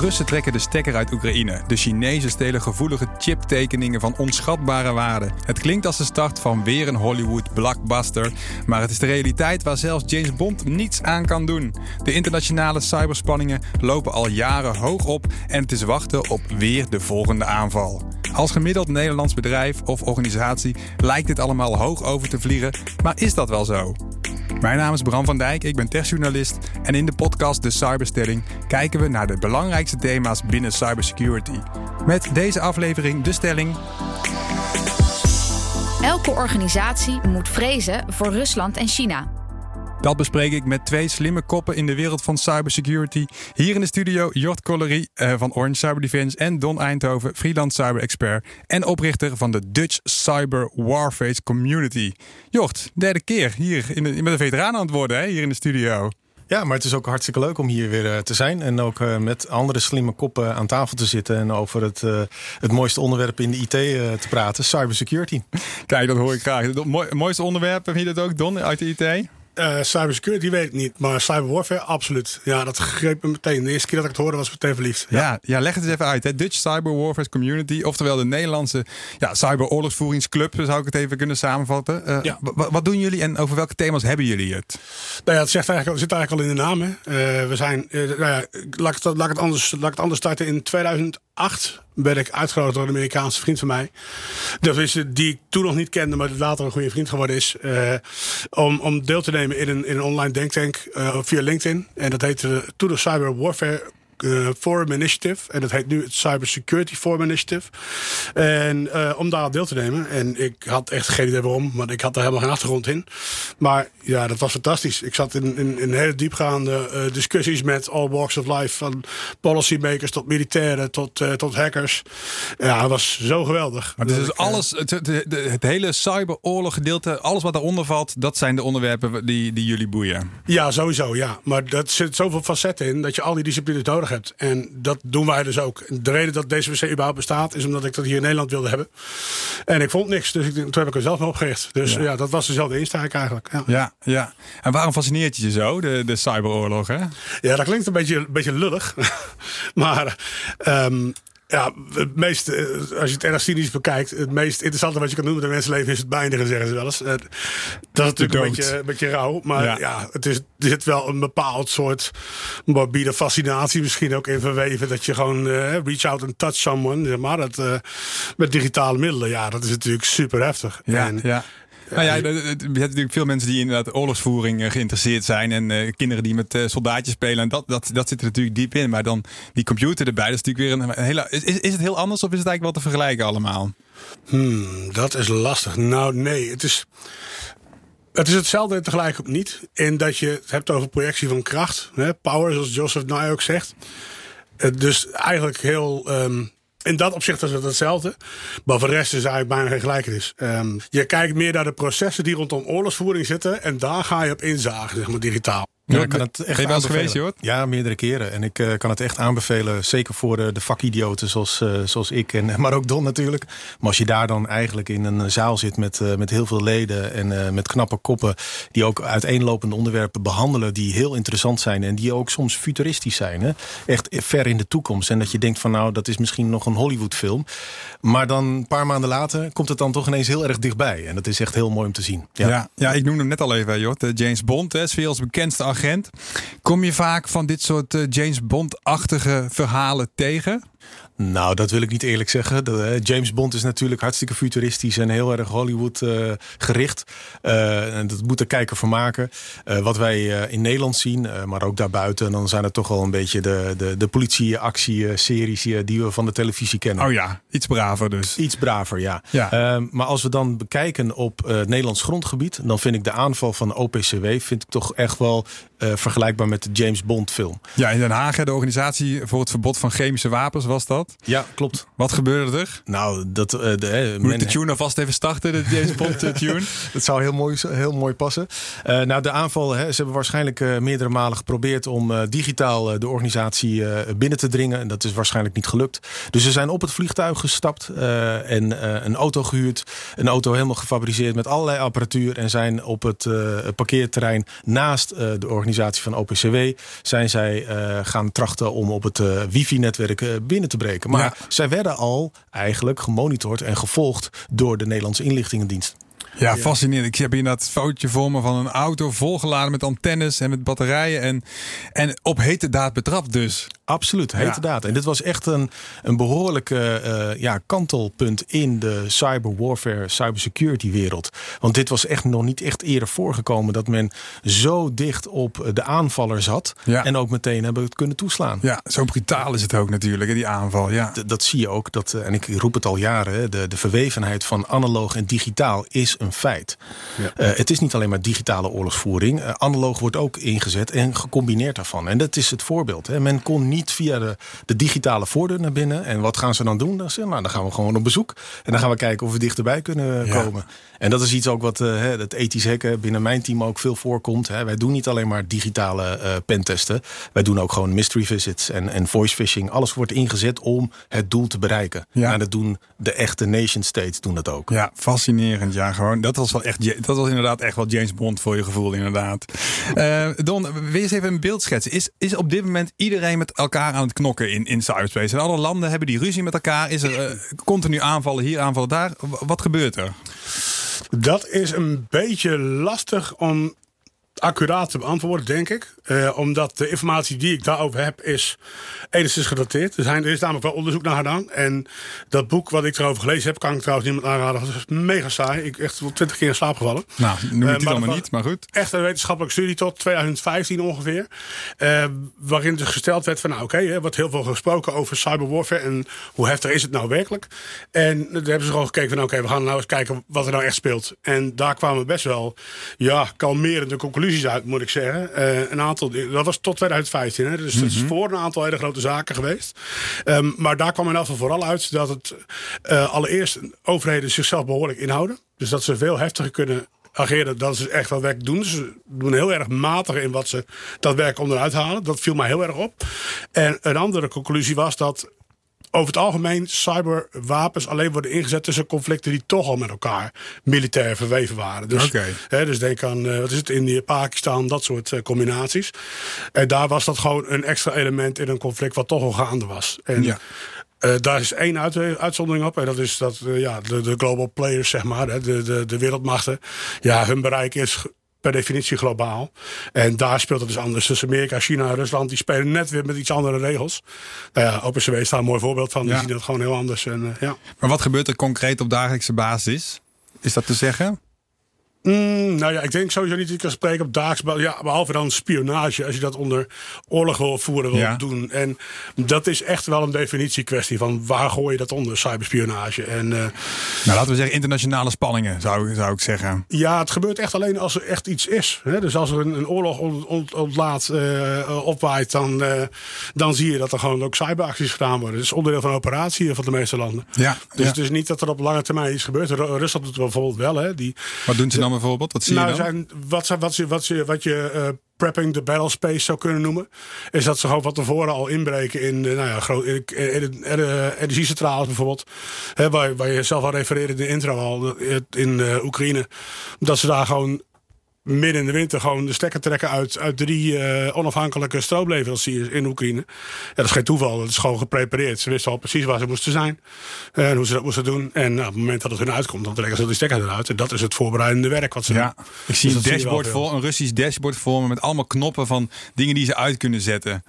Russen trekken de stekker uit Oekraïne. De Chinezen stelen gevoelige chiptekeningen van onschatbare waarde. Het klinkt als de start van weer een Hollywood blockbuster, maar het is de realiteit waar zelfs James Bond niets aan kan doen. De internationale cyberspanningen lopen al jaren hoog op en het is wachten op weer de volgende aanval. Als gemiddeld Nederlands bedrijf of organisatie lijkt dit allemaal hoog over te vliegen, maar is dat wel zo? Mijn naam is Bram van Dijk, ik ben techjournalist en in de podcast De Cyberstelling kijken we naar de belangrijkste thema's binnen cybersecurity. Met deze aflevering de stelling. Elke organisatie moet vrezen voor Rusland en China. Dat bespreek ik met twee slimme koppen in de wereld van cybersecurity. Hier in de studio Jort Collery uh, van Orange Cyber Defense en Don Eindhoven, freelance cyber expert en oprichter van de Dutch Cyber Warface Community. Jort, derde keer hier in de, met een veteraan aan het worden hè, hier in de studio. Ja, maar het is ook hartstikke leuk om hier weer uh, te zijn. En ook uh, met andere slimme koppen aan tafel te zitten. En over het, uh, het mooiste onderwerp in de IT te praten: cybersecurity. Kijk, dat hoor ik graag. Het mooiste onderwerp, heb je dat ook, Don, uit de IT? Uh, cybersecurity weet ik niet, maar cyberwarfare absoluut. Ja, dat greep me meteen. De eerste keer dat ik het hoorde was ik meteen verliefd. Ja, ja, ja leg het eens even uit. Hè. Dutch Cyber Warfare Community, oftewel de Nederlandse ja, cyberoorlogsvoeringsclub, zou ik het even kunnen samenvatten. Uh, ja. Wat doen jullie en over welke thema's hebben jullie het? Nou ja, het zegt eigenlijk, zit eigenlijk al in de naam. Hè. Uh, we zijn, nou ja, laat, ik het, laat, ik het anders, laat ik het anders starten. In 2008 ben ik uitgenodigd door een Amerikaanse vriend van mij. Dat is die ik toen nog niet kende, maar later een goede vriend geworden is. Uh, om, om deel te nemen in een, in een online denktank uh, via LinkedIn. En dat heette toen de Cyber Warfare uh, Forum Initiative. En dat heet nu het Cyber Security Forum Initiative. En uh, om daar deel te nemen. En ik had echt geen idee waarom, want ik had daar helemaal geen achtergrond in. Maar ja, dat was fantastisch. Ik zat in, in, in hele diepgaande uh, discussies met all walks of life. Van policymakers tot militairen tot, tot hackers. Ja, het was zo geweldig. Maar dus alles, het, het, het hele cyberoorlog gedeelte, alles wat daaronder valt, dat zijn de onderwerpen die, die jullie boeien. Ja, sowieso, ja. Maar dat zit zoveel facetten in dat je al die disciplines nodig hebt. En dat doen wij dus ook. De reden dat DCWC überhaupt bestaat is omdat ik dat hier in Nederland wilde hebben. En ik vond niks, dus ik, toen heb ik er zelf mee opgericht. Dus ja, ja dat was dezelfde insteek eigenlijk. Ja. ja. Ja, En waarom fascineert je je zo, de, de cyberoorlog? Hè? Ja, dat klinkt een beetje, een beetje lullig. maar um, ja, het meest, als je het erg cynisch bekijkt, het meest interessante wat je kan doen met een mensenleven is het beëindigen, zeggen ze wel eens. Dat is natuurlijk een beetje, een beetje rauw, maar ja, ja het is, er zit wel een bepaald soort morbide fascinatie misschien ook in verweven. Dat je gewoon uh, reach out and touch someone, zeg maar. Dat, uh, met digitale middelen, ja, dat is natuurlijk super heftig. Ja, en, ja. Nou ja, je hebt natuurlijk veel mensen die inderdaad oorlogsvoering geïnteresseerd zijn. En uh, kinderen die met uh, soldaatjes spelen. En dat, dat, dat zit er natuurlijk diep in. Maar dan die computer erbij, dat is natuurlijk weer een hele. Is, is het heel anders of is het eigenlijk wel te vergelijken allemaal? Hmm, dat is lastig. Nou, nee. Het is. Het is hetzelfde tegelijk ook niet. In dat je het hebt over projectie van kracht. Hè, power, zoals Joseph Nye ook zegt. Dus eigenlijk heel um, in dat opzicht is het hetzelfde. Maar voor de rest is eigenlijk bijna geen gelijkenis. Um, je kijkt meer naar de processen die rondom oorlogsvoering zitten. En daar ga je op inzagen, zeg maar digitaal. Ja, ik kan het echt ben je geweest? Ja, meerdere keren. En ik uh, kan het echt aanbevelen. Zeker voor uh, de vakidioten zoals, uh, zoals ik. En, maar ook Don natuurlijk. Maar als je daar dan eigenlijk in een zaal zit met, met heel veel leden. En met knappe koppen. Die ook uiteenlopende onderwerpen behandelen. Die heel interessant zijn. En die ook soms futuristisch zijn. Hè? Echt ver in de toekomst. En dat je denkt van nou, dat is misschien nog een Hollywood film. Maar dan een paar maanden later komt het dan toch ineens heel erg dichtbij. En dat is echt heel mooi om te zien. Ja, ja, ja ik noemde hem net al even, Jort. James Bond, hè, is als bekendste Kom je vaak van dit soort uh, James Bond-achtige verhalen tegen? Nou, dat wil ik niet eerlijk zeggen. De, James Bond is natuurlijk hartstikke futuristisch en heel erg Hollywood uh, gericht. Uh, en dat moet de kijker van maken. Uh, wat wij in Nederland zien, maar ook daarbuiten, dan zijn het toch wel een beetje de, de, de politie-actie-series die we van de televisie kennen. Oh ja, iets braver dus. Iets braver, ja. ja. maar als we dan bekijken op Nederlands grondgebied, dan vind ik de aanval van OPCW vind ik toch echt wel vergelijkbaar met de James Bond film. Ja, in Den Haag, de organisatie voor het verbod van chemische wapens was dat. Ja, klopt. Wat gebeurde er? Nou, dat... Uh, de, Moet men... de tune alvast even starten, de James Bond tune? dat zou heel mooi, heel mooi passen. Uh, nou, de aanval, hè, ze hebben waarschijnlijk meerdere malen geprobeerd... om digitaal de organisatie binnen te dringen. En dat is waarschijnlijk niet gelukt. Dus ze zijn op het vliegtuig gestapt en een auto gehuurd. Een auto helemaal gefabriceerd met allerlei apparatuur... en zijn op het parkeerterrein naast de organisatie van OPCW... zijn zij gaan trachten om op het wifi-netwerk binnen te breken. Maar zij werden al eigenlijk gemonitord en gevolgd door de Nederlandse inlichtingendienst. Ja, fascinerend. Ik heb hier dat foutje voor me van een auto volgeladen met antennes en met batterijen. En, en op hete daad betrapt dus. Absoluut, hete daad. En dit was echt een, een behoorlijk uh, ja, kantelpunt in de cyberwarfare, cybersecurity wereld. Want dit was echt nog niet echt eerder voorgekomen dat men zo dicht op de aanvaller zat. En ook meteen hebben het kunnen toeslaan. Ja, zo brutaal is het ook natuurlijk, die aanval. Ja. dat zie je ook. Dat, eh, en ik roep het al jaren, de, de verwevenheid van analoog en digitaal is een feit. Ja. Uh, het is niet alleen maar digitale oorlogsvoering. Uh, analoog wordt ook ingezet en gecombineerd daarvan. En dat is het voorbeeld. Hè. Men kon niet via de, de, digitale voordeur naar binnen. En wat gaan ze dan doen? Dan, nou, dan gaan we gewoon op bezoek. En dan gaan we kijken of we dichterbij kunnen komen. En dat is iets ook wat uh, het ethisch hacken binnen mijn team ook veel voorkomt. Hè. Wij doen niet alleen maar digitale uh, pentesten. Wij doen ook gewoon mystery visits en, en voice phishing. Alles wordt ingezet om het doel te bereiken. Ja. En dat doen de echte nation states doen dat ook. Ja, fascinerend. Ja, gewoon. Dat was wel echt. Dat was inderdaad echt wel James Bond voor je gevoel, inderdaad. Uh, Don, wil je eens even een beeld schetsen? Is, is op dit moment iedereen met elkaar aan het knokken in, in cyberspace? En alle landen hebben die ruzie met elkaar. Is er continu aanvallen hier, aanvallen daar? Wat gebeurt er? Dat is een beetje lastig om accuraat te beantwoorden, denk ik. Uh, omdat de informatie die ik daarover heb is enigszins gedateerd. Er, zijn, er is namelijk wel onderzoek naar gedaan. En dat boek wat ik erover gelezen heb, kan ik trouwens niemand aanraden. Dat is mega saai. Ik echt wel twintig keer in slaap gevallen. Nou, noem het uh, allemaal niet, maar goed. Echt een wetenschappelijke studie tot 2015 ongeveer. Uh, waarin dus gesteld werd van, nou oké, okay, wordt heel veel gesproken over cyberwarfare. En hoe heftig is het nou werkelijk? En daar hebben ze gewoon gekeken van, oké, we gaan nou eens kijken wat er nou echt speelt. En daar kwamen best wel, ja, kalmerende conclusies uit, moet ik zeggen. Uh, een aantal, dat was tot 2015, hè, dus mm het is mhm. voor een aantal hele grote zaken geweest. Um, maar daar kwam in ieder geval vooral uit dat het uh, allereerst overheden zichzelf behoorlijk inhouden. Dus dat ze veel heftiger kunnen ageren dat ze echt wat werk doen. Ze doen heel erg matig in wat ze dat werk onderuit halen. Dat viel mij heel erg op. En een andere conclusie was dat over het algemeen cyberwapens alleen worden ingezet tussen conflicten die toch al met elkaar militair verweven waren. Dus, hè, dus denk aan, uh, wat is het, Indië, Pakistan, dat soort uh, combinaties. En daar was dat gewoon een extra element in een conflict wat toch al gaande was. En, ja. Uh, daar is één uit, uitzondering op. En dat is dat ja, de, de global players, zeg maar, de, de, de wereldmachten. Ja, hun bereik is per definitie globaal. En daar speelt het dus anders. Dus Amerika, China Rusland die spelen net weer met iets andere regels. Nou ja, OpenCW is daar een mooi voorbeeld van. Die zien dat gewoon heel anders. En, uh, ja. Maar wat gebeurt er concreet op dagelijkse basis? Is dat te zeggen? Mm, nou ja, ik denk sowieso niet dat ik kan spreken op daags. Ja, behalve dan spionage, als je dat onder oorlog wil voeren wil doen. En dat is echt wel een definitiekwestie van waar gooi je dat onder, cyberspionage. En, uh, nou, laten we zeggen internationale spanningen, zou, zou ik zeggen. Ja, het gebeurt echt alleen als er echt iets is. Hè? Dus als er een, een oorlog ont, ontlaat, uh, opwaait, dan, uh, dan zie je dat er gewoon ook cyberacties gedaan worden. Dat is onderdeel van operatie van de meeste landen. Ja, dus het is niet dat er op lange termijn iets gebeurt. Rusland doet het bijvoorbeeld wel. Hè? Die, Wat doen ze dan bijvoorbeeld? Wat zie nou, je dan? Zijn, wat, wat, wat, wat, je, wat je uh, prepping the battle space zou kunnen noemen. Is dat ze gewoon van tevoren al inbreken in, de, nou ja, groot, in, in, in energiecentrales bijvoorbeeld. Hè, waar, waar je zelf al refereerde in de intro al in uh, Oekraïne. Dat ze daar gewoon midden in de winter gewoon de stekker trekken uit, uit drie uh, onafhankelijke stroomleveranciers in Oekraïne. Ja, dat is geen toeval, dat is gewoon geprepareerd. Ze wisten al precies waar ze moesten zijn en hoe ze dat moesten doen. En nou, op het moment dat het hun uitkomt, dan trekken ze die stekker eruit. En dat is het voorbereidende werk wat ze ja, doen. Ik zie dus een, dashboard voor, een Russisch dashboard voor me met allemaal knoppen van dingen die ze uit kunnen zetten.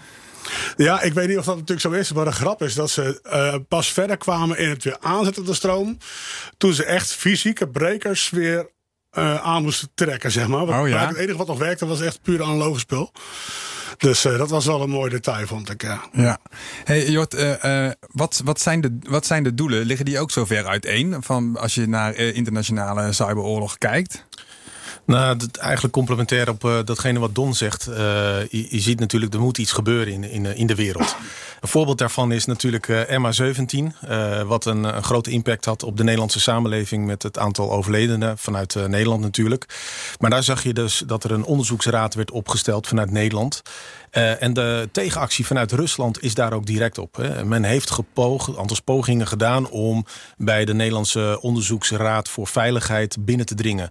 Ja, ik weet niet of dat natuurlijk zo is. Maar de grap is dat ze uh, pas verder kwamen in het weer aanzetten van de stroom. Toen ze echt fysieke brekers weer uh, aan moesten trekken, zeg maar. Oh, ja? Het enige wat nog werkte was echt puur analoge spul. Dus uh, dat was wel een mooi detail, vond ik. Ja. ja. Hey, Jort, uh, wat, wat, zijn de, wat zijn de doelen? Liggen die ook zo ver uiteen? Van als je naar internationale cyberoorlog kijkt? Nou, eigenlijk complementair op uh, datgene wat Don zegt. Uh, je, ziet natuurlijk, er moet iets gebeuren in, in, in de wereld. Een voorbeeld daarvan is natuurlijk uh, MH17. wat een, een, grote impact had op de Nederlandse samenleving... met het aantal overledenen vanuit Nederland natuurlijk. Maar daar zag je dus dat er een onderzoeksraad werd opgesteld vanuit Nederland... Uh, en de tegenactie vanuit Rusland is daar ook direct op. Hè. Men heeft gepoogd, aantal pogingen gedaan om bij de Nederlandse onderzoeksraad voor veiligheid binnen te dringen.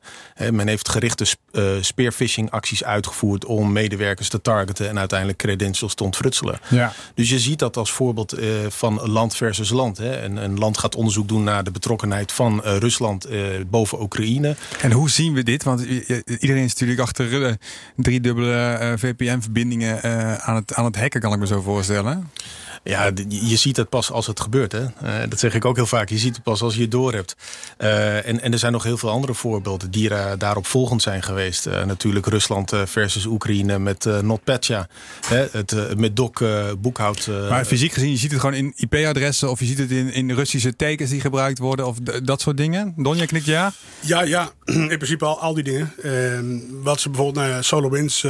men heeft gerichte uh, spearfishing acties uitgevoerd om medewerkers te targeten en uiteindelijk credentials te ontfrutselen. Ja. Dus je ziet dat als voorbeeld uh, van land versus land. Hè. En een land gaat onderzoek doen naar de betrokkenheid van Rusland boven Oekraïne. En hoe zien we dit? Want iedereen is natuurlijk achter driedubbele VPN-verbindingen uh, aan, het, aan het hacken, kan ik me zo voorstellen. Ja, je ziet het pas als het gebeurt. Hè? Uh, dat zeg ik ook heel vaak. Je ziet het pas als je het door hebt. Uh, en, en er zijn nog heel veel andere voorbeelden die uh, daarop volgend zijn geweest. natuurlijk Rusland versus Oekraïne met NotPetya. het met doc boekhoud. maar fysiek gezien, je ziet het gewoon in IP-adressen... of je ziet het in, in Russische tekens die gebruikt worden... of dat soort dingen. Donja knikt ja? Ja, ja. In principe al, al die dingen. Ehm, wat ze bijvoorbeeld, nou ja, SolarWinds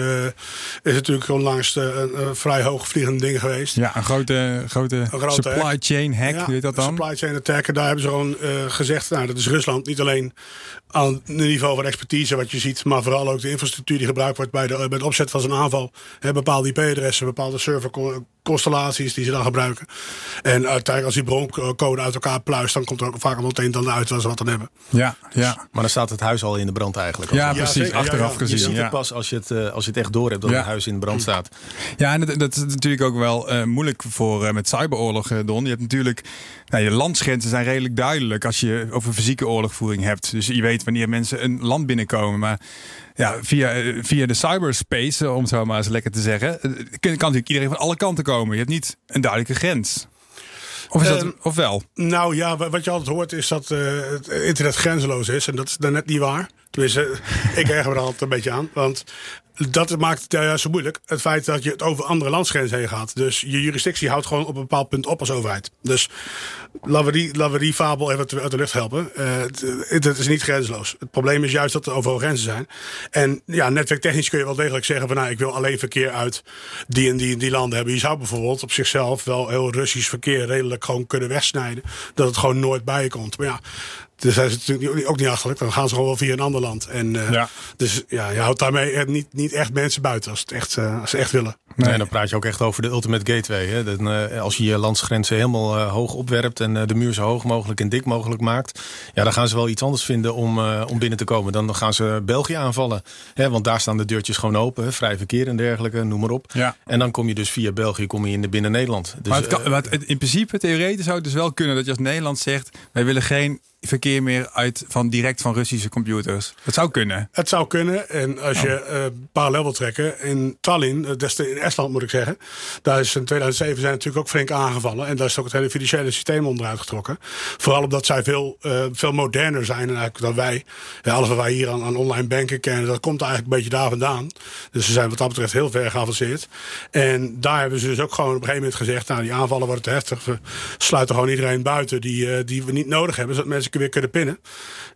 is natuurlijk onlangs een vrij hoogvliegende ding geweest. Ja, een grote grote, supply chain hack, ja, weet dat dan? Supply chain attack. daar hebben ze gewoon uh, gezegd, nou, dat is Rusland. Niet alleen aan het niveau van expertise wat je ziet, maar vooral ook de infrastructuur die gebruikt wordt bij, de, bij het opzet van zo'n aanval. Hè, bepaalde IP-adressen, bepaalde serverconstellaties die ze dan gebruiken. En uiteindelijk als die broncode uit elkaar pluist, dan komt er ook vaak meteen dan uit wat ze wat dan hebben. Ja, ja. Maar dan staat het huis al in de brand eigenlijk. Ja, precies. achteraf gezien. Je ziet het pas als je het, uh, als je het echt door hebt dat het huis in de brand staat. Ja, en dat, dat is natuurlijk ook wel uh, moeilijk voor uh, met cyberoorlog, Don. Je hebt natuurlijk, nou, je landsgrenzen zijn redelijk duidelijk als je over fysieke oorlogvoering hebt. Dus je weet wanneer mensen een land binnenkomen. Maar ja, via, via de cyberspace, om zo maar eens lekker te zeggen, kan, kan natuurlijk iedereen van alle kanten komen. Je hebt niet een duidelijke grens. Of, is dat, uh, of wel? Nou ja, wat je altijd hoort is dat uh, het internet grenzeloos is. En dat is dan net niet waar. Tenminste, ik erger er altijd een beetje aan. Want dat maakt het juist zo moeilijk. Het feit dat je het over andere landsgrenzen heen gaat. Dus je jurisdictie houdt gewoon op een bepaald punt op als overheid. Dus laten we die, fabel even uit de lucht helpen. Uh, het, is niet grenzeloos. Het probleem is juist dat er overal grenzen zijn. En ja, netwerktechnisch kun je wel degelijk zeggen van nou, ik wil alleen verkeer uit die en die en die landen hebben. Je zou bijvoorbeeld op zichzelf wel heel Russisch verkeer redelijk gewoon kunnen wegsnijden. Dat het gewoon nooit bij je komt. Maar ja, dus zijn ze natuurlijk ook niet achterlijk. Dan gaan ze gewoon wel via een ander land. En, uh, ja. Dus ja, je houdt daarmee niet, niet echt mensen buiten als, het echt, uh, als ze echt willen. Nee, dan praat je ook echt over de ultimate gateway. Hè? Dan, uh, als je je landsgrenzen helemaal hoog opwerpt en de muur zo hoog mogelijk en dik mogelijk maakt. Ja, dan gaan ze wel iets anders vinden om, om binnen te komen. Dan gaan ze België aanvallen. Hè? Want daar staan de deurtjes gewoon open. Hè? Vrij verkeer en dergelijke, noem maar op. Ja. En dan kom je dus via België kom je in de binnen Nederland. Dus, maar, het kan, maar het, in principe, theoretisch zou het dus wel kunnen dat je als Nederland zegt... wij willen geen verkeer meer uit van direct van Russische computers. Dat zou kunnen. Het zou kunnen. En als je uh, parallel wil trekken, in Tallinn, uh, in Estland moet ik zeggen, daar is in 2007 zijn natuurlijk ook flink aangevallen. En daar is ook het hele financiële systeem onderuit getrokken. Vooral omdat zij veel, uh, veel moderner zijn eigenlijk dan wij. Ja, alles wat wij hier aan, aan, online banken kennen, dat komt eigenlijk een beetje daar vandaan. Dus ze zijn wat dat betreft heel ver geavanceerd. En daar hebben ze dus ook gewoon op een gegeven moment gezegd, nou die aanvallen worden te heftig. We sluiten gewoon iedereen buiten die, die we niet nodig hebben, zodat mensen weer kunnen pinnen.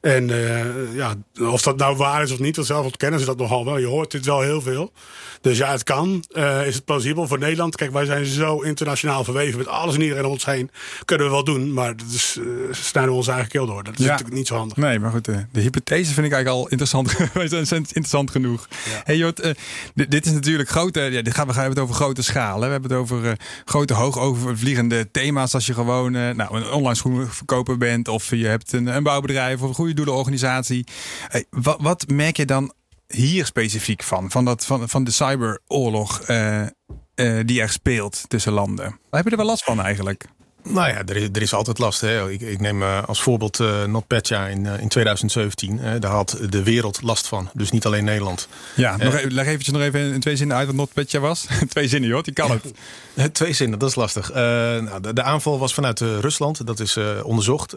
En uh, ja, of dat nou waar is of niet, dat zelf ontkennen ze dat nogal wel. Je hoort dit wel heel veel. Dus ja, het kan. Uh, is het plausibel voor Nederland? Kijk, wij zijn zo internationaal verweven met alles en iedereen om ons heen. Kunnen we wel doen, maar dat is, uh, snijden we ons eigen keel door. Dat is natuurlijk niet zo handig. Nee, maar goed, de, de hypothese vind ik eigenlijk al interessant. wij zijn interessant genoeg. Ja. Hey, Jort, dit is natuurlijk grote. Ja, dit gaan we gaan het over grote schalen. We hebben het over grote, hoog overvliegende thema's. Als je gewoon nou, een online schoenverkoper bent of je hebt een, bouwbedrijf of een goede doelenorganisatie. Hey, wat, wat merk je dan hier specifiek van? Van, dat, van, van de cyberoorlog uh, uh, die er speelt tussen landen. Waar heb je er wel last van eigenlijk? Nou ja, er is, er is altijd last. Hè. Ik, ik neem uh, als voorbeeld uh, NotPetya in, uh, in 2017. daar had de wereld last van. Dus niet alleen Nederland. Ja, nog even, leg eventjes nog even in twee zinnen uit wat NotPetya was. twee zinnen joh, die kan het. twee zinnen, dat is lastig. Nou, de, de, aanval was vanuit Rusland. Dat is onderzocht.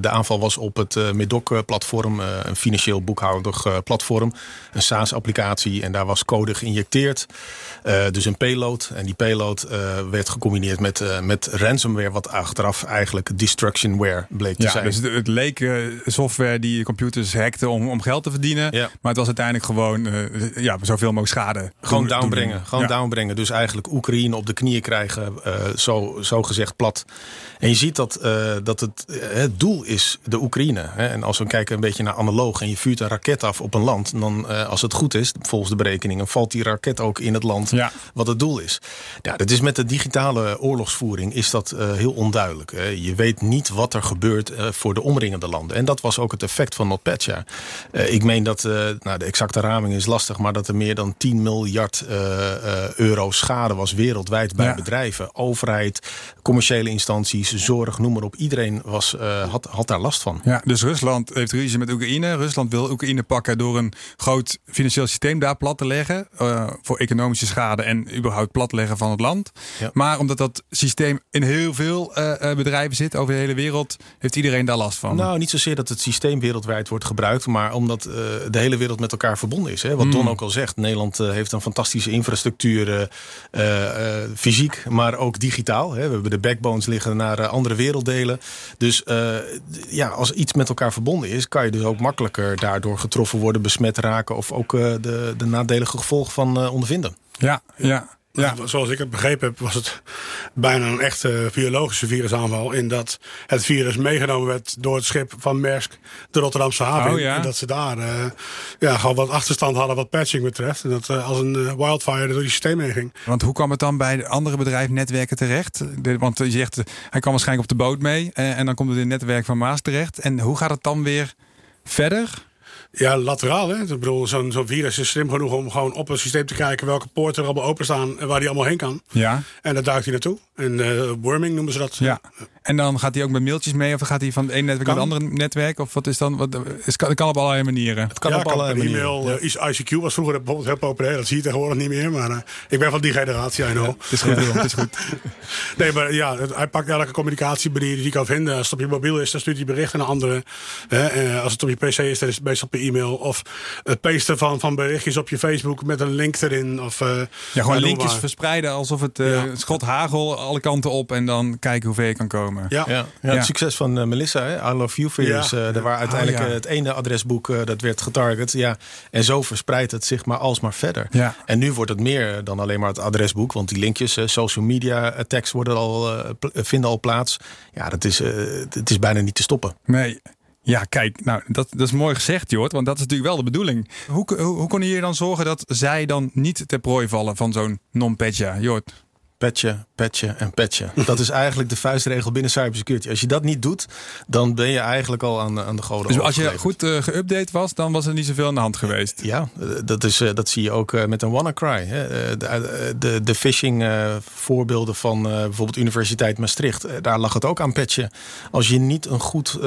de aanval was op het Medoc-platform. een financieel boekhoudig platform. Een SaaS-applicatie. En daar was code geïnjecteerd. dus een payload. En die payload werd gecombineerd met, met ransomware wat achteraf eigenlijk destructionware bleek te ja, zijn. Dus het, leek uh, software die computers hackte om, om geld te verdienen. Ja. Maar het was uiteindelijk gewoon uh, ja, zoveel mogelijk schade. Gewoon downbrengen. Gewoon ja. downbrengen. Dus eigenlijk Oekraïne op de knieën krijgen, uh, zo, zo gezegd plat. En je ziet dat, dat het, het doel is de Oekraïne. Hè? En als we kijken een beetje naar analoog en je vuurt een raket af op een land, dan als het goed is, volgens de berekeningen, valt die raket ook in het land wat het doel is. Ja, dat is met de digitale oorlogsvoering is dat heel onduidelijk. Hè? Je weet niet wat er gebeurt voor de omringende landen. En dat was ook het effect van NotPetya. Uh, ik meen dat, uh, nou, de exacte raming is lastig, maar dat er meer dan 10 miljard euro schade was wereldwijd bij ja. bedrijven, overheid, commerciële instanties, zorg, noem maar op. Iedereen was, had, had daar last van. Ja, dus Rusland heeft ruzie met Oekraïne. Rusland wil Oekraïne pakken door een groot financieel systeem daar plat te leggen voor economische schade en überhaupt platleggen van het land. Ja. Maar omdat dat systeem in heel veel bedrijven zit over de hele wereld, heeft iedereen daar last van. Nou, niet zozeer dat het systeem wereldwijd wordt gebruikt, maar omdat uh, de hele wereld met elkaar verbonden is. Hè? Wat mm. Don ook al zegt, Nederland uh, heeft een fantastische infrastructuur, fysiek, maar ook digitaal. Hè? We hebben de backbones liggen naar andere werelddelen. Dus ja, als iets met elkaar verbonden is, kan je dus ook makkelijker daardoor getroffen worden, besmet raken of ook de, de nadelige gevolgen van ondervinden. Ja, ja. Ja. Zoals ik het begrepen heb, was het bijna een echte biologische virusaanval. In dat het virus meegenomen werd door het schip van Maersk, de Rotterdamse haven. Oh, ja. En dat ze daar uh, ja, gewoon wat achterstand hadden wat patching betreft. En dat uh, als een uh, wildfire door die systeem heen ging. Want hoe kwam het dan bij de andere bedrijfsnetwerken terecht? De, want je zegt, hij kwam waarschijnlijk op de boot mee. en dan komt het in het netwerk van Maas terecht. En hoe gaat het dan weer verder? Ja, lateraal. Hè? Ik bedoel, zo'n zo'n virus is slim genoeg om gewoon op een systeem te kijken welke poorten er allemaal openstaan en waar die allemaal heen kan. Ja. En daar duikt hij naartoe. En uh, worming noemen ze dat. Ja. En dan gaat hij ook met mailtjes mee of gaat hij van het ene netwerk naar het andere netwerk? Of wat is dan? Wat, is, kan, kan op allerlei manieren. Het kan ja, op allerlei manieren. E-mail, ja. ICQ was vroeger bijvoorbeeld heel populair. Dat zie je tegenwoordig niet meer. Maar uh, ik ben van die generatie, I know. Ja, het is goed, het is goed. nee, maar ja, hij pakt elke communicatiemanier die hij kan vinden. Als het op je mobiel is, dan stuurt hij berichten naar anderen. Uh, als het op je pc is, dan is het meestal per e-mail. Of het pasten van, van berichtjes op je Facebook met een link erin. Of, uh, ja, gewoon linkjes verspreiden alsof het uh, schot hagel alle kanten op en dan kijken hoe ver je kan komen. Ja, ja. ja het succes van uh, Melissa, hè? I Love You Virus. Ja. daar waar uiteindelijk oh, het ene adresboek dat werd getarget. Ja. En zo verspreidt het zich maar alsmaar verder. Ja. En nu wordt het meer dan alleen maar het adresboek. Want die linkjes, social media attacks worden al, vinden al plaats. Ja, dat is, het is bijna niet te stoppen. Nee. Ja, kijk, nou, dat, dat is mooi gezegd, Jort. Want dat is natuurlijk wel de bedoeling. Hoe, hoe, hoe kon je dan zorgen dat zij dan niet ter prooi vallen van zo'n non-petja, Jort? Petje, petje en petje. Dat is eigenlijk de vuistregel binnen cybersecurity. Als je dat niet doet, dan ben je eigenlijk al aan, aan de goden. Dus als je goed uh, geüpdate was, dan was er niet zoveel aan de hand geweest. Ja, dat, is, uh, dat zie je ook uh, met een WannaCry. Hè. De, de, de phishing voorbeelden van bijvoorbeeld Universiteit Maastricht. daar lag het ook aan patchen. Als je niet een goed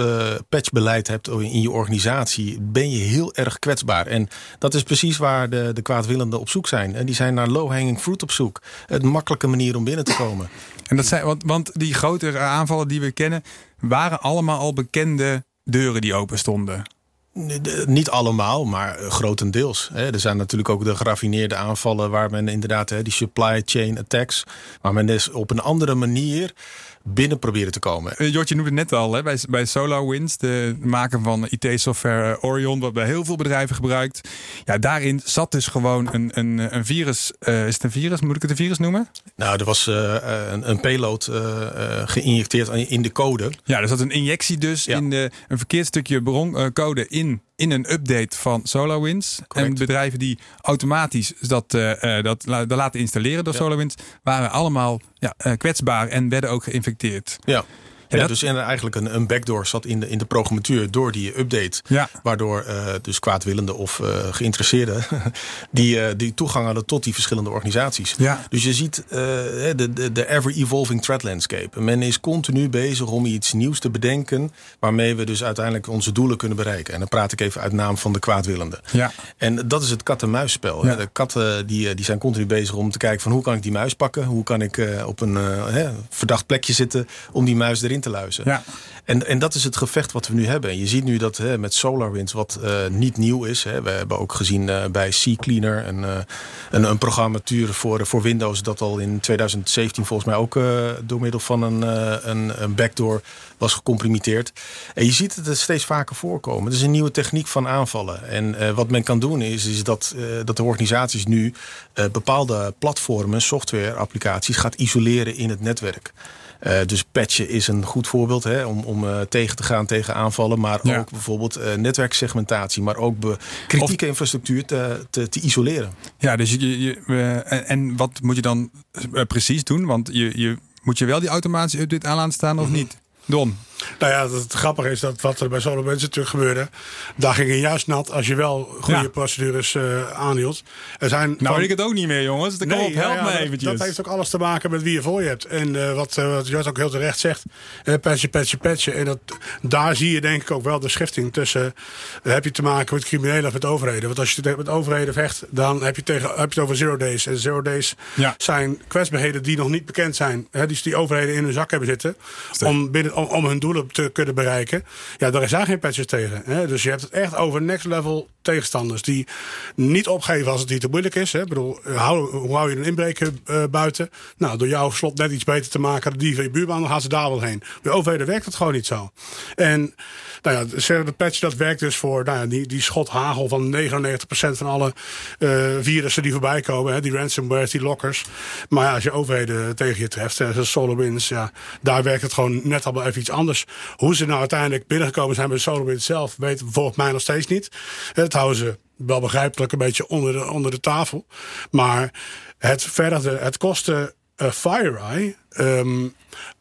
patchbeleid hebt in je organisatie, ben je heel erg kwetsbaar. En dat is precies waar de, de kwaadwillenden op zoek zijn. En die zijn naar low-hanging fruit op zoek. Het makkelijke manier om binnen te komen. En dat zijn, want, want die grotere aanvallen die we kennen, waren allemaal al bekende deuren die open stonden. Niet allemaal, maar grotendeels. Er zijn natuurlijk ook de geraffineerde aanvallen waar men inderdaad die supply chain attacks, waar men dus op een andere manier binnen proberen te komen. Uh, Jort, je noemde het net al, hè, bij, bij SolarWinds, de maker van IT-software eh, Orion, wat bij heel veel bedrijven gebruikt. Ja, daarin zat dus gewoon een, een, een virus. Uh, is het een virus? Moet ik het een virus noemen? Nou, er was uh, een, een, payload geïnjecteerd in de code. Ja, er zat een injectie dus in de, een verkeerd stukje broncode in in een update van SolarWinds. En bedrijven die automatisch dat, uh, dat, dat laten installeren door SolarWinds, waren allemaal ja, kwetsbaar en werden ook geïnfecteerd. Ja. Ja, dus eigenlijk een, een backdoor zat in de, in de programmatuur door die update. Ja. Waardoor uh, dus kwaadwillenden of uh, geïnteresseerden die, uh, die toegang hadden tot die verschillende organisaties. Ja. Dus je ziet de, de, de ever-evolving threat landscape. Men is continu bezig om iets nieuws te bedenken waarmee we dus uiteindelijk onze doelen kunnen bereiken. En dan praat ik even uit naam van de kwaadwillenden. Ja. En dat is het kat-en-muisspel. Ja. De katten die, die zijn continu bezig om te kijken van hoe kan ik die muis pakken? Hoe kan ik op een verdacht plekje zitten om die muis erin te luizen. Ja. En, en dat is het gevecht wat we nu hebben. En je ziet nu dat hè, met SolarWinds, wat uh, niet nieuw is. Hè, we hebben ook gezien uh, bij CCleaner een, uh, een, een programmatuur voor, voor Windows... dat al in 2017 volgens mij ook door middel van een, een, een backdoor was gecomprimeerd. En je ziet het steeds vaker voorkomen. Het is een nieuwe techniek van aanvallen. En wat men kan doen is, is dat, dat de organisaties nu bepaalde platformen, software, applicaties gaat isoleren in het netwerk. Uh, dus patchen is een goed voorbeeld hè, om, om uh, tegen te gaan tegen aanvallen. Maar ja. ook bijvoorbeeld uh, netwerksegmentatie. Maar ook kritieke of, infrastructuur te, te, te, isoleren. Ja, dus je, je en, en, wat moet je dan precies doen? Want je, je, moet je wel die automatische update aan laten staan of mm -hmm. niet? Don? Nou ja, het grappige is dat wat er bij SolarWinds natuurlijk gebeurde. Daar ging je juist nat als je wel goede ja. procedures uh, aanhield. Er zijn nou van... weet ik het ook niet meer, jongens. Dan nee, op, help ja, me dat, eventjes. Dat heeft ook alles te maken met wie je voor je hebt. En uh, wat, uh, wat ook heel terecht zegt. Uh, patchen, patchen, patchen. En dat, daar zie je denk ik ook wel de schifting tussen... heb je te maken met criminelen of met overheden. Want als je met overheden vecht, dan heb je, tegen, heb je het over zero days. En zero days ja. zijn kwetsbaarheden die nog niet bekend zijn. Hè, die, die overheden in hun zak hebben zitten. Om, binnen, om, om hun doelen te kunnen bereiken. Ja, daar is daar geen patches tegen. Hè? Dus je hebt het echt over next level tegenstanders die niet opgeven als het niet te moeilijk is. Hè? Ik bedoel, hou, hoe hou je een inbreker uh, buiten? Nou, door jouw slot net iets beter te maken, die van je buurman, dan gaan ze daar wel heen. Bij overheden werkt het gewoon niet zo. En nou ja, de patch dat werkt dus voor nou ja, die, die schothagel van 99% van alle uh, virussen die voorbij komen. Hè? Die ransomware, die lockers. Maar als je overheden tegen je treft, zoals SolarWinds, ja, daar werkt het gewoon net al even iets anders. Hoe ze nou uiteindelijk binnengekomen zijn bij SolarWinds zelf, weet volgens mij nog steeds niet. Dat houden ze wel begrijpelijk een beetje onder de, onder de tafel. Maar het verder, het kostte uh, FireEye um,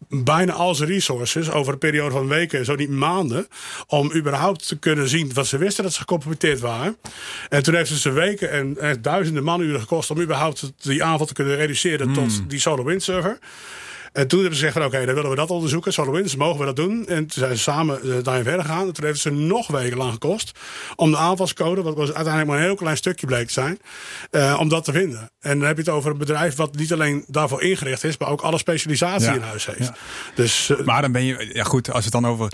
bijna al zijn resources over een periode van weken, zo niet maanden, om überhaupt te kunnen zien wat ze wisten dat ze gecompromitteerd waren. En toen heeft het ze weken en, en duizenden manuren gekost om überhaupt die aanval te kunnen reduceren mm. tot die SolarWinds server. En toen hebben ze gezegd van oké, okay, dan willen we dat onderzoeken. SolarWinds, mogen we dat doen? En toen zijn ze samen uh, daarin verder gegaan. En toen heeft het ze nog weken lang gekost om de aanvalscode, wat was uiteindelijk maar een heel klein stukje bleek te zijn, uh, om dat te vinden. En dan heb je het over een bedrijf wat niet alleen daarvoor ingericht is, maar ook alle specialisatie ja. in huis heeft. Ja. Dus, uh, maar dan ben je, ja goed, als we het dan over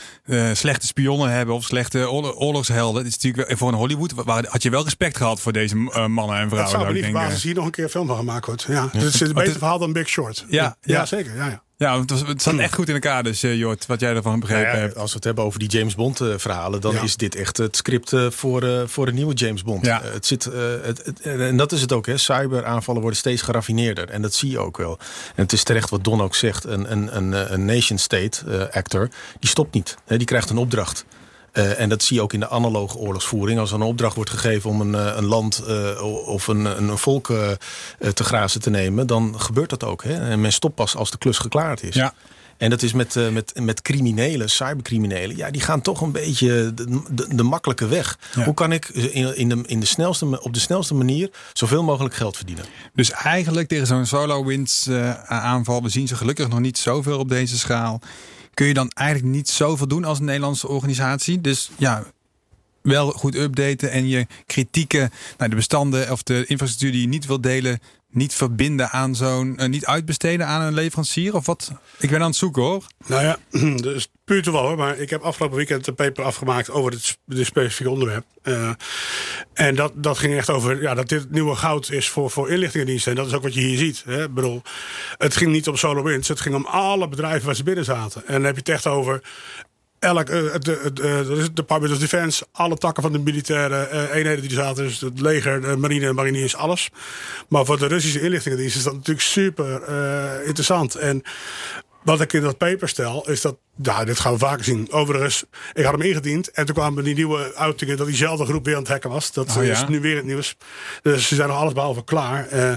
slechte spionnen hebben of slechte oorlogshelden, het is natuurlijk voor een Hollywood, waar, had je wel respect gehad voor deze mannen en vrouwen. Dat zou me niet verbazen als hier nog een keer een film van gemaakt wordt. Ja. Dus het is een beter verhaal dan Big Short. Ja, ja. zeker. Ja, ja. Het, was, het zat echt goed in elkaar dus, uh, Jort, wat jij ervan begrepen nou ja, hebt. Als we het hebben over die James Bond uh, verhalen, dan ja. is dit echt het script uh, voor, voor een nieuwe James Bond. Ja. het zit, het, het, en dat is het ook, hè. cyberaanvallen worden steeds geraffineerder. En dat zie je ook wel. En het is terecht wat Don ook zegt, een, een, een, een nation state actor, die stopt niet. Hè. Die krijgt een opdracht. Uh, en dat zie je ook in de analoge oorlogsvoering. Als er een opdracht wordt gegeven om een, een land uh, of een, een volk uh, te grazen te nemen, dan gebeurt dat ook. Hè? En men stopt pas als de klus geklaard is. Ja. En dat is met, met, met criminelen, cybercriminelen. Ja, die gaan toch een beetje de, de, de makkelijke weg. Ja. Hoe kan ik in, in de, in de snelste, op de snelste manier zoveel mogelijk geld verdienen? Dus eigenlijk tegen zo'n SolarWinds uh, aanval, we zien ze gelukkig nog niet zoveel op deze schaal. Kun je dan eigenlijk niet zoveel doen als een Nederlandse organisatie? Dus ja, wel goed updaten en je kritieken, nou, de bestanden of de infrastructuur die je niet wilt delen, niet verbinden aan zo'n, uh, niet uitbesteden aan een leverancier of wat? Ik ben aan het zoeken hoor. Nou ja, dus puur toeval hoor, maar ik heb afgelopen weekend een paper afgemaakt over dit, specifieke onderwerp. Uh, en dat, dat ging echt over ja, dat dit nieuwe goud is voor, voor inlichtingendiensten. En dat is ook wat je hier ziet. Hè. Ik bedoel, het ging niet om SolarWinds, het ging om alle bedrijven waar ze binnen zaten. En dan heb je het echt over elk, uh, de Department of Defense, alle takken van de militaire uh, eenheden die er zaten, dus het leger, de marine en mariniers, alles. Maar voor de Russische inlichtingendienst is dat natuurlijk super interessant. En wat ik in dat paper stel, is dat, ja, dit gaan we vaker zien. Overigens, ik had hem ingediend en toen kwamen die nieuwe uitingen dat diezelfde groep weer aan het hacken was. Dat oh, ja? is nu weer het nieuws. Dus ze zijn nog alles behalve klaar. Uh,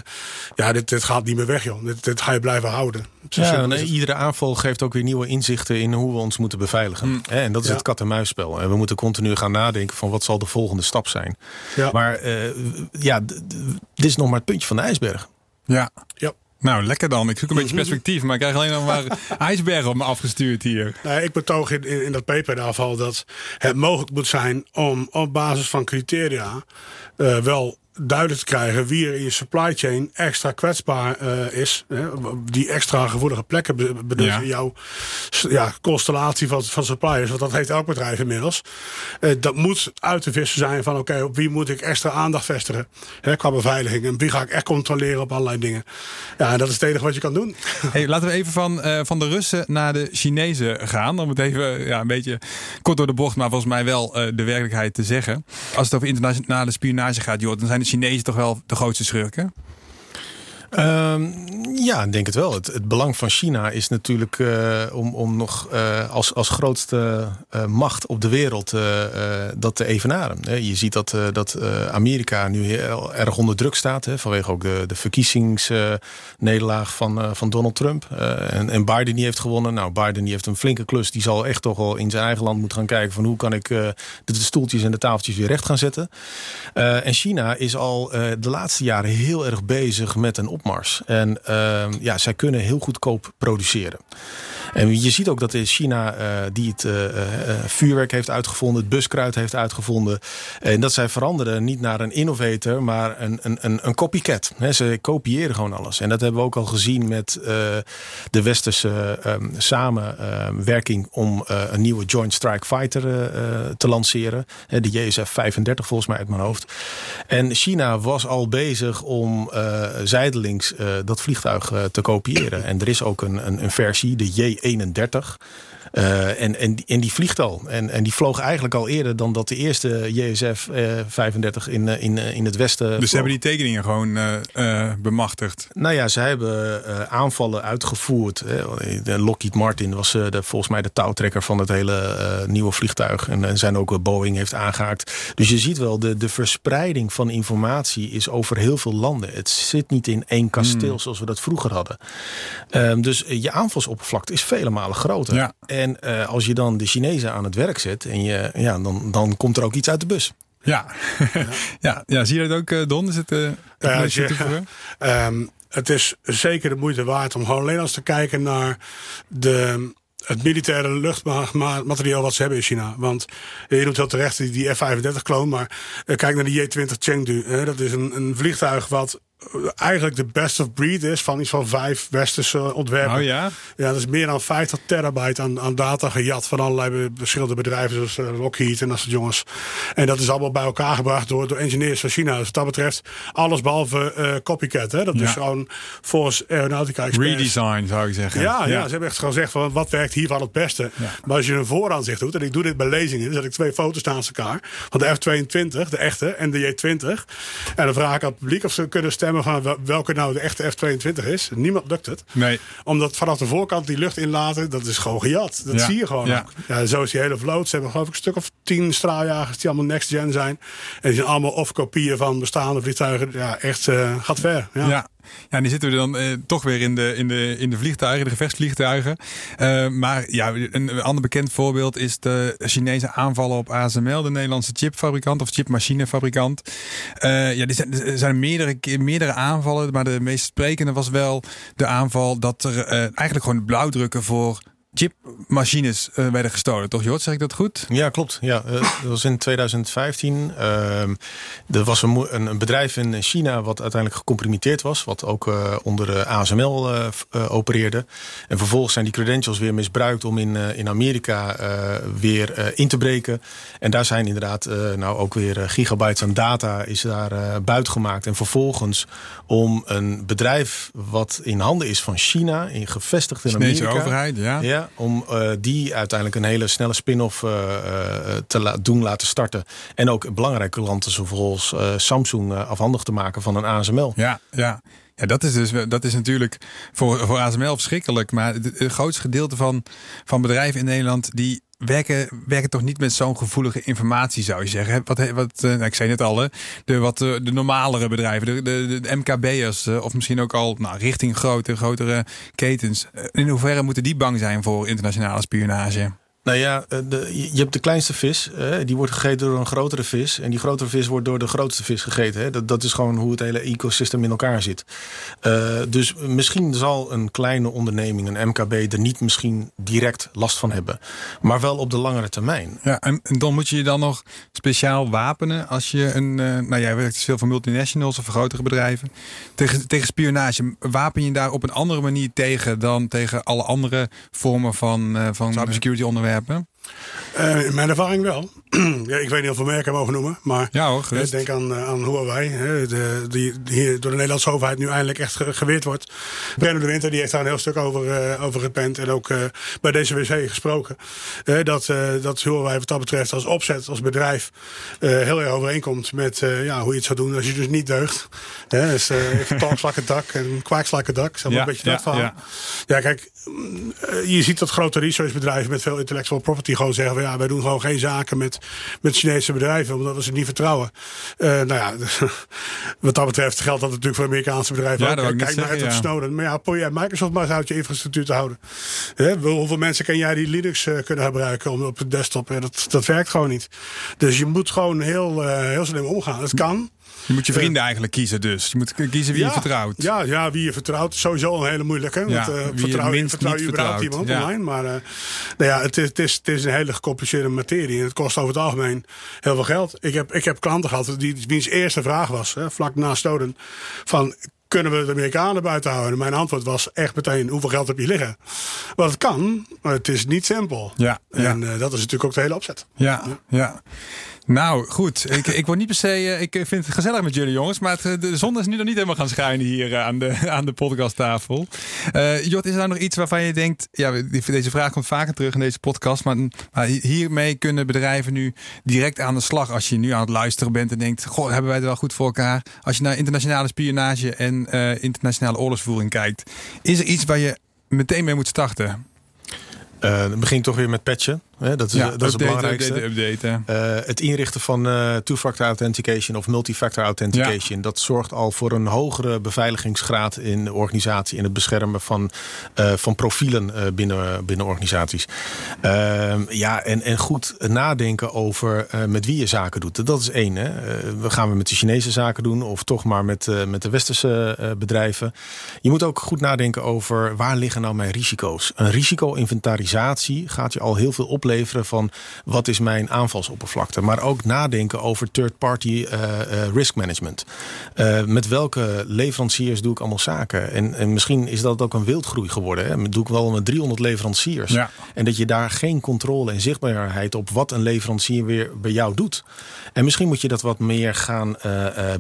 ja, dit, dit gaat niet meer weg, joh. Dit, dit ga je blijven houden. Ja, nee, iedere aanval geeft ook weer nieuwe inzichten in hoe we ons moeten beveiligen. Mm. En dat is ja. het kat-en-muisspel. En we moeten continu gaan nadenken van wat zal de volgende stap zijn. Ja. Maar uh, ja, dit is nog maar het puntje van de ijsberg. Ja. ja. Nou, lekker dan. Ik zoek een beetje perspectief, maar ik krijg alleen nog maar ijsbergen op me afgestuurd hier. Nee, ik betoog in, in, in dat paper in afval dat het mogelijk moet zijn om op basis van criteria uh, wel duidelijk te krijgen wie er in je supply chain extra kwetsbaar is. die extra gevoelige plekken bedoelt in jouw ja, constellatie van, van suppliers. Want dat heeft elk bedrijf inmiddels. dat moet uit te vissen zijn van oké, op wie moet ik extra aandacht vestigen hè, qua beveiliging. En wie ga ik echt controleren op allerlei dingen. Ja, en dat is het enige wat je kan doen. Hey, laten we even van, van de Russen naar de Chinezen gaan. Om het even ja, een beetje kort door de bocht, maar volgens mij wel de werkelijkheid te zeggen. Als het over internationale spionage gaat, joh, dan zijn de Chinezen toch wel de grootste schurken? Um, ja, ik denk het wel. Het, het, belang van China is natuurlijk uh, om, om nog uh, als, als grootste uh, macht op de wereld dat te evenaren. Je ziet dat, dat Amerika nu heel erg onder druk staat. Vanwege ook de, de verkiezingsnederlaag van, van Donald Trump. en, en Biden die heeft gewonnen. Nou, Biden die heeft een flinke klus. Die zal echt toch wel in zijn eigen land moeten gaan kijken van hoe kan ik de, de, stoeltjes en de tafeltjes weer recht gaan zetten. en China is al de laatste jaren heel erg bezig met een opmars. En uh, ja, zij kunnen heel goedkoop produceren. En je ziet ook dat in China uh, die het uh, vuurwerk heeft uitgevonden, het buskruid heeft uitgevonden. En dat zij veranderen niet naar een innovator, maar een, een, een copycat. He, ze kopiëren gewoon alles. En dat hebben we ook al gezien met de westerse um, samenwerking om een nieuwe Joint Strike Fighter te lanceren. de JSF 35 volgens mij uit mijn hoofd. En China was al bezig om zijdelings dat vliegtuig te kopiëren. En er is ook een, een, een versie, de 31. Uh, en, en, en die vliegt al. En, en die vloog eigenlijk al eerder dan dat de eerste JSF uh, 35 in, uh, in, in het westen. Dus ze hebben die tekeningen gewoon uh, bemachtigd? Nou ja, ze hebben aanvallen uitgevoerd. De Lockheed Martin was de, volgens mij de touwtrekker van het hele nieuwe vliegtuig. En, en zijn ook Boeing heeft aangehaakt. Dus je ziet wel, de, de verspreiding van informatie is over heel veel landen. Het zit niet in één kasteel hmm. zoals we dat vroeger hadden. Um, dus je aanvalsoppervlakte is vele malen groter. Ja. En uh, als je dan de Chinezen aan het werk zet, en je, ja, dan, dan komt er ook iets uit de bus. Ja, ja. ja, zie je dat ook, uh, Don? Is het, uh, ja, je, um, het is zeker de moeite waard om gewoon alleen eens te kijken naar de, het militaire luchtmateriaal wat ze hebben in China. Want je noemt heel terecht die, F-35-kloon, maar kijk naar de J-20 Chengdu. Hè, dat is een, een vliegtuig wat eigenlijk de best of breed is van iets van vijf westerse ontwerpen. Oh ja? Ja, dat is meer dan 50 terabyte aan, aan data gejat van allerlei verschillende bedrijven zoals uh, Lockheed en dat soort jongens. En dat is allemaal bij elkaar gebracht door, door engineers van China. Dus wat dat betreft alles behalve uh, copycat. Hè? Dat is gewoon volgens Aeronautica. Redesign zou ik zeggen. Ja, ja, ze hebben echt gewoon gezegd van wat werkt hiervan het beste. Maar als je een vooraanzicht doet, en ik doe dit bij lezingen, dan zet ik twee foto's naast elkaar. Van de F-22, de echte, en de J-20. En dan vraag ik aan het publiek of ze kunnen stemmen stemmen van welke nou de echte F-22 is. Niemand lukt het. Nee. Omdat vanaf de voorkant die lucht inlaten, dat is gewoon gejat. Dat zie je gewoon. Ja. ja. zo is die hele vloot. Ze hebben geloof ik een stuk of tien straaljagers die allemaal next gen zijn. En die zijn allemaal of kopieën van bestaande vliegtuigen. Ja, echt uh, gaat ver. ja. ja. Ja, die zitten we dan eh, toch weer in de, in, de, in de vliegtuigen, de gevechtsvliegtuigen. Uh, maar ja, een, ander bekend voorbeeld is de Chinese aanvallen op ASML, de Nederlandse chipfabrikant of chipmachinefabrikant. Uh, ja, er zijn meerdere, meerdere aanvallen, maar de meest sprekende was wel de aanval dat er eigenlijk gewoon blauwdrukken voor chipmachines uh, werden gestolen, toch Jort? Zeg ik dat goed? Ja, klopt. Ja, uh, dat was in 2015. Uh, er was een, een, bedrijf in China wat uiteindelijk gecompromitteerd was. Wat ook uh, onder ASML opereerde. En vervolgens zijn die credentials weer misbruikt om in, in Amerika weer in te breken. En daar zijn inderdaad nou ook weer gigabytes aan data is daar buiten gemaakt. En vervolgens om een bedrijf wat in handen is van China, in gevestigd in Chinese Amerika. overheid, ja. ja om uh, die uiteindelijk een hele snelle spin-off uh, te la doen laten starten. En ook belangrijke klanten zoals Samsung afhandig te maken van een ASML. Ja, ja. Ja, dat is dus dat is natuurlijk voor, voor ASML verschrikkelijk. Maar het, het grootste gedeelte van, van bedrijven in Nederland die werken, werken toch niet met zo'n gevoelige informatie, zou je zeggen. Wat, wat, nou, ik zei net al, de, wat, de normalere bedrijven, de, de, de MKB'ers, of misschien ook al nou, richting grote, grotere ketens. In hoeverre moeten die bang zijn voor internationale spionage? Nou ja, eh, de, je hebt de kleinste vis. die wordt gegeten door een grotere vis. En die grotere vis wordt door de grootste vis gegeten. Hè. Dat, dat is gewoon hoe het hele ecosysteem in elkaar zit. Uh, dus misschien zal een kleine onderneming, een MKB, er niet misschien direct last van hebben. Maar wel op de langere termijn. Ja, en, dan moet je je dan nog speciaal wapenen als je een. Uh, nou, jij werkt dus veel voor multinationals of voor grotere bedrijven. Tegen, tegen spionage. Wapen je daar op een andere manier tegen dan tegen alle andere vormen van, uh, van cybersecurity onderwerpen? hebben. Uh, in mijn ervaring wel. ja, ik weet niet of we merken mogen noemen. Maar ja, hoor, uh, denk aan, uh, aan Huawei. Hè, de, die, die door de Nederlandse overheid nu eindelijk echt geweerd wordt. Brenno de Winter die heeft daar een heel stuk over, over gepend. En ook bij deze wc gesproken. dat, dat Huawei wat dat betreft als opzet, als bedrijf... heel erg overeenkomt met ja, hoe je het zou doen als je dus niet deugt. Hè, dus talkslakken dak en kwaakslakken dak. Zeg maar een beetje dat van. Ja. ja, kijk, je ziet dat grote researchbedrijven met veel intellectual property gewoon zeggen: van, ja, wij doen gewoon geen zaken met, met Chinese bedrijven, omdat we ze niet vertrouwen. Uh, nou ja, wat dat betreft geldt dat natuurlijk voor Amerikaanse bedrijven. Ja, ook. Kijk naar Edward ja. Snowden. Maar ja, probeer Microsoft maar eens uit je infrastructuur te houden. hoeveel mensen ken jij die Linux uh, kunnen gebruiken om, op de desktop? dat, dat werkt gewoon niet. Dus je moet gewoon heel, uh, heel slim omgaan. Het kan. Je moet je vrienden eigenlijk kiezen dus. Je moet kiezen wie je vertrouwt. Ja, ja, wie je vertrouwt. Sowieso een hele moeilijke. Ja, want, uh, vertrouw, je, vertrouw je überhaupt iemand online? Maar uh, nou ja, het is, het, is, het is een hele gecompliceerde materie. En het kost over het algemeen heel veel geld. Ik heb, ik heb klanten gehad die, wiens eerste vraag was, hè, vlak na Stoden, van kunnen we de Amerikanen buiten houden? En mijn antwoord was echt meteen, hoeveel geld heb je liggen? Want het kan, maar het is niet simpel. Ja, en uh, dat is natuurlijk ook de hele opzet. ja. ja. Nou, goed. Ik, ik word niet per se. Eh, ik vind het gezellig met jullie jongens. Maar het, de zon is nu nog niet helemaal gaan schijnen hier eh, aan de, aan de podcasttafel. Jot, is er nou nog iets waarvan je denkt. Ja, deze vraag komt vaker terug in deze podcast. Maar, maar, hiermee kunnen bedrijven nu direct aan de slag. Als je nu aan het luisteren bent en denkt: Goh, hebben wij het wel goed voor elkaar? Als je naar internationale spionage en uh, internationale oorlogsvoering kijkt. Is er iets waar je meteen mee moet starten? Uh, dan begin toch weer met patchen. Dat is, dat is het belangrijkste. Update, uh, het inrichten van uh, two-factor authentication of multi-factor authentication. Dat zorgt al voor een hogere beveiligingsgraad in de organisatie. In het beschermen van, van profielen binnen, binnen organisaties. Ehm, ja, en, en goed nadenken over met wie je zaken doet. Dat is één. Hè. we gaan we met de Chinese zaken doen of toch maar met, met de westerse bedrijven. Je moet ook goed nadenken over waar liggen nou mijn risico's. Een risico-inventarisatie gaat je al heel veel opleveren van wat is mijn aanvalsoppervlakte. Maar ook nadenken over third-party uh, uh, risk management. Uh, met welke leveranciers doe ik allemaal zaken? En, en misschien is dat ook een wildgroei geworden. Hè? Doe ik wel met 300 leveranciers. Ja. En dat je daar geen controle en zichtbaarheid op wat een leverancier weer bij jou doet. En misschien moet je dat wat meer gaan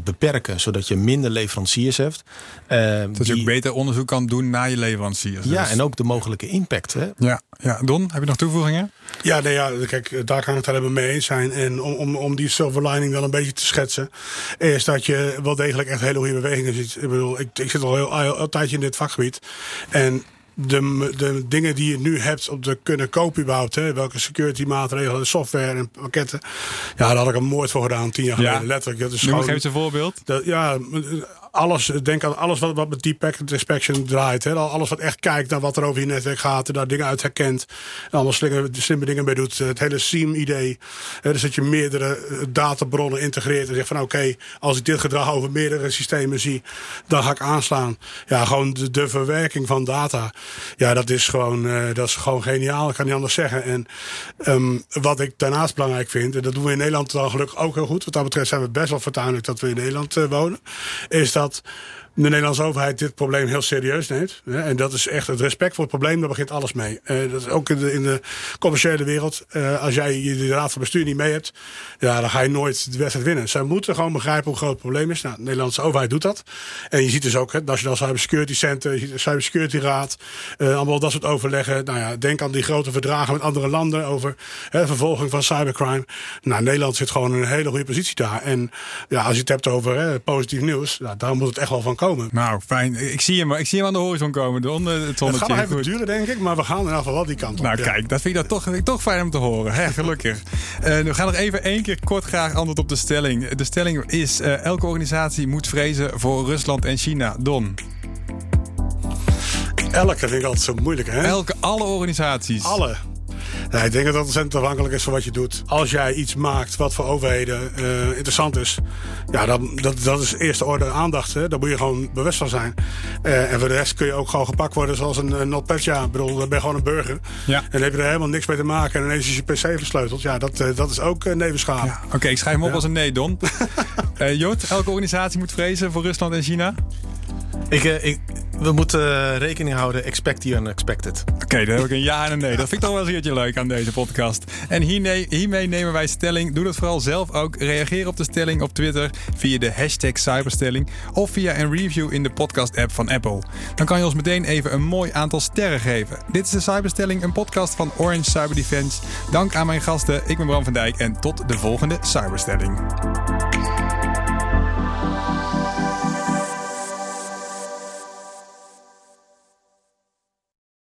beperken, zodat je minder leveranciers hebt. dat je ook beter onderzoek kan doen naar je leveranciers. Ja, dus- en ook de mogelijke impact. Hè? Ja. Ja, Don, heb je nog toevoegingen? Ja, nee, ja kijk, daar kan ik het helemaal mee eens zijn. En om, om, om die silver lining wel een beetje te schetsen, is dat je wel degelijk echt hele goede bewegingen ziet. Ik bedoel, ik, ik zit al heel, al een tijdje in dit vakgebied. En de, de dingen die je nu hebt om te kunnen kopen überhaupt. Hè, welke security maatregelen, software en pakketten. Ja, daar had ik een moord voor gedaan tien jaar geleden. Letterlijk. Dat is nu geef eens een voorbeeld. Dat, ja, alles, denk aan alles wat, wat met deep packet inspection draait. Hè. Alles wat echt kijkt naar wat er over je netwerk gaat. En daar dingen uit herkent. En allemaal slimme, slimme dingen mee doet. Het hele SIEM-idee. Dus dat je meerdere eh, databronnen integreert. En zegt van oké, als ik dit gedrag over meerdere systemen zie. Dan ga ik aanslaan. Ja, gewoon de, verwerking van data. Ja, dat is gewoon, uh, dat is gewoon geniaal. Ik kan niet anders zeggen. En um, wat ik daarnaast belangrijk vind. En dat doen we in Nederland dan gelukkig ook heel goed. Wat dat betreft zijn we best wel vertuinlijk dat we in Nederland uh, wonen. Is dat dat de Nederlandse overheid dit probleem heel serieus neemt. En dat is echt het respect voor het probleem, daar begint alles mee. Uh, dat is ook in de, in de commerciële wereld. Uh, als jij de raad van bestuur niet mee hebt, ja, dan ga je nooit de wedstrijd winnen. Zij moeten gewoon begrijpen hoe groot het probleem is. Nou, de Nederlandse overheid doet dat. En je ziet dus ook het Nationaal Cybersecurity Center, je de Cybersecurity Raad, uh, allemaal dat soort overleggen. Nou ja, denk aan die grote verdragen met andere landen over hè, vervolging van cybercrime. Nou, Nederland zit gewoon in een hele goede positie daar. En ja, als je het hebt over hè, positief nieuws, nou, daar moet het echt wel van komen. Nou, fijn. Ik zie hem, ik zie hem aan de horizon komen. De onder, het, het gaat nog even duren, denk ik. Maar we gaan in ieder geval wel die kant op. Nou, kijk, dat vind ik dan toch, toch fijn om te horen. Hè, gelukkig. uh, we gaan nog even één keer kort graag antwoord op de stelling. De stelling is: uh, elke organisatie moet vrezen voor Rusland en China. Don. Elke vind ik altijd zo moeilijk, hè? Elke, alle organisaties. Alle. Ja, ik denk dat dat ontzettend afhankelijk is van wat je doet. Als jij iets maakt wat voor overheden uh, interessant is, ja, dan, dat, dat is eerste orde aandacht. Hè. Daar moet je gewoon bewust van zijn. Uh, en voor de rest kun je ook gewoon gepakt worden zoals een, een NotPetya. Ik bedoel, dan ben je gewoon een burger. Ja. En dan heb je er helemaal niks mee te maken. En ineens is je PC versleuteld. Ja, dat, uh, dat is ook uh, nevenschade. Ja. Oké, ik schrijf hem op als een nee, Don. Jort, elke organisatie moet vrezen voor Rusland en China? Ik, ik, we moeten rekening houden, expect the unexpected. Oké, dan heb ik een ja en een nee. Dat vind ik toch wel eens een leuk aan deze podcast. En hiermee, hiermee nemen wij stelling. Doe dat vooral zelf ook. Reageer op de stelling op Twitter via de hashtag cyberstelling of via een review in de podcast-app van Apple. Dan kan je ons meteen even een mooi aantal sterren geven. Dit is de Cyberstelling, een podcast van Orange Cyber Defense. Dank aan mijn gasten. Ik ben Bram van Dijk en tot de volgende Cyberstelling.